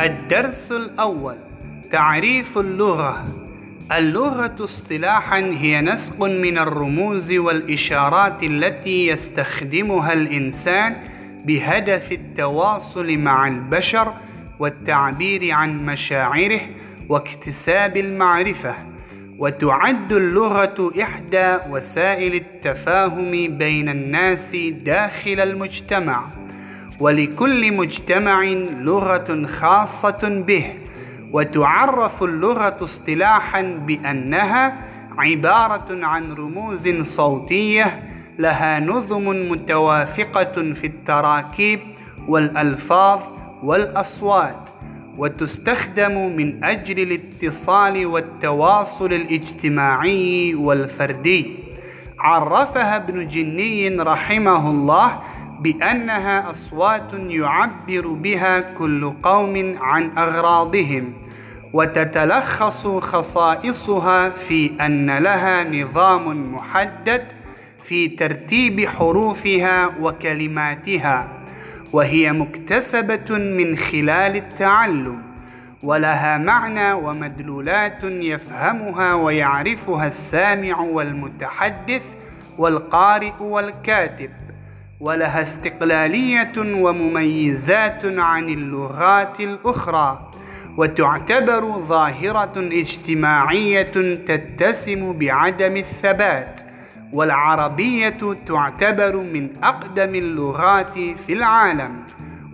الدرس الأول تعريف اللغة. اللغة اصطلاحا هي نسق من الرموز والإشارات التي يستخدمها الإنسان بهدف التواصل مع البشر والتعبير عن مشاعره واكتساب المعرفة. وتعد اللغة إحدى وسائل التفاهم بين الناس داخل المجتمع. ولكل مجتمع لغة خاصة به وتعرف اللغة اصطلاحا بأنها عبارة عن رموز صوتية لها نظم متوافقة في التراكيب والألفاظ والأصوات وتستخدم من أجل الاتصال والتواصل الاجتماعي والفردي. عرفها ابن جني رحمه الله بأنها أصوات يعبر بها كل قوم عن أغراضهم وتتلخص خصائصها في أن لها نظام محدد في ترتيب حروفها وكلماتها وهي مكتسبة من خلال التعلم ولها معنى ومدلولات يفهمها ويعرفها السامع والمتحدث والقارئ والكاتب. ولها استقلالية ومميزات عن اللغات الأخرى وتعتبر ظاهرة اجتماعية تتسم بعدم الثبات والعربية تعتبر من أقدم اللغات في العالم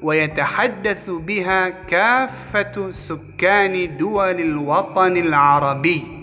ويتحدث بها كافة سكان دول الوطن العربي.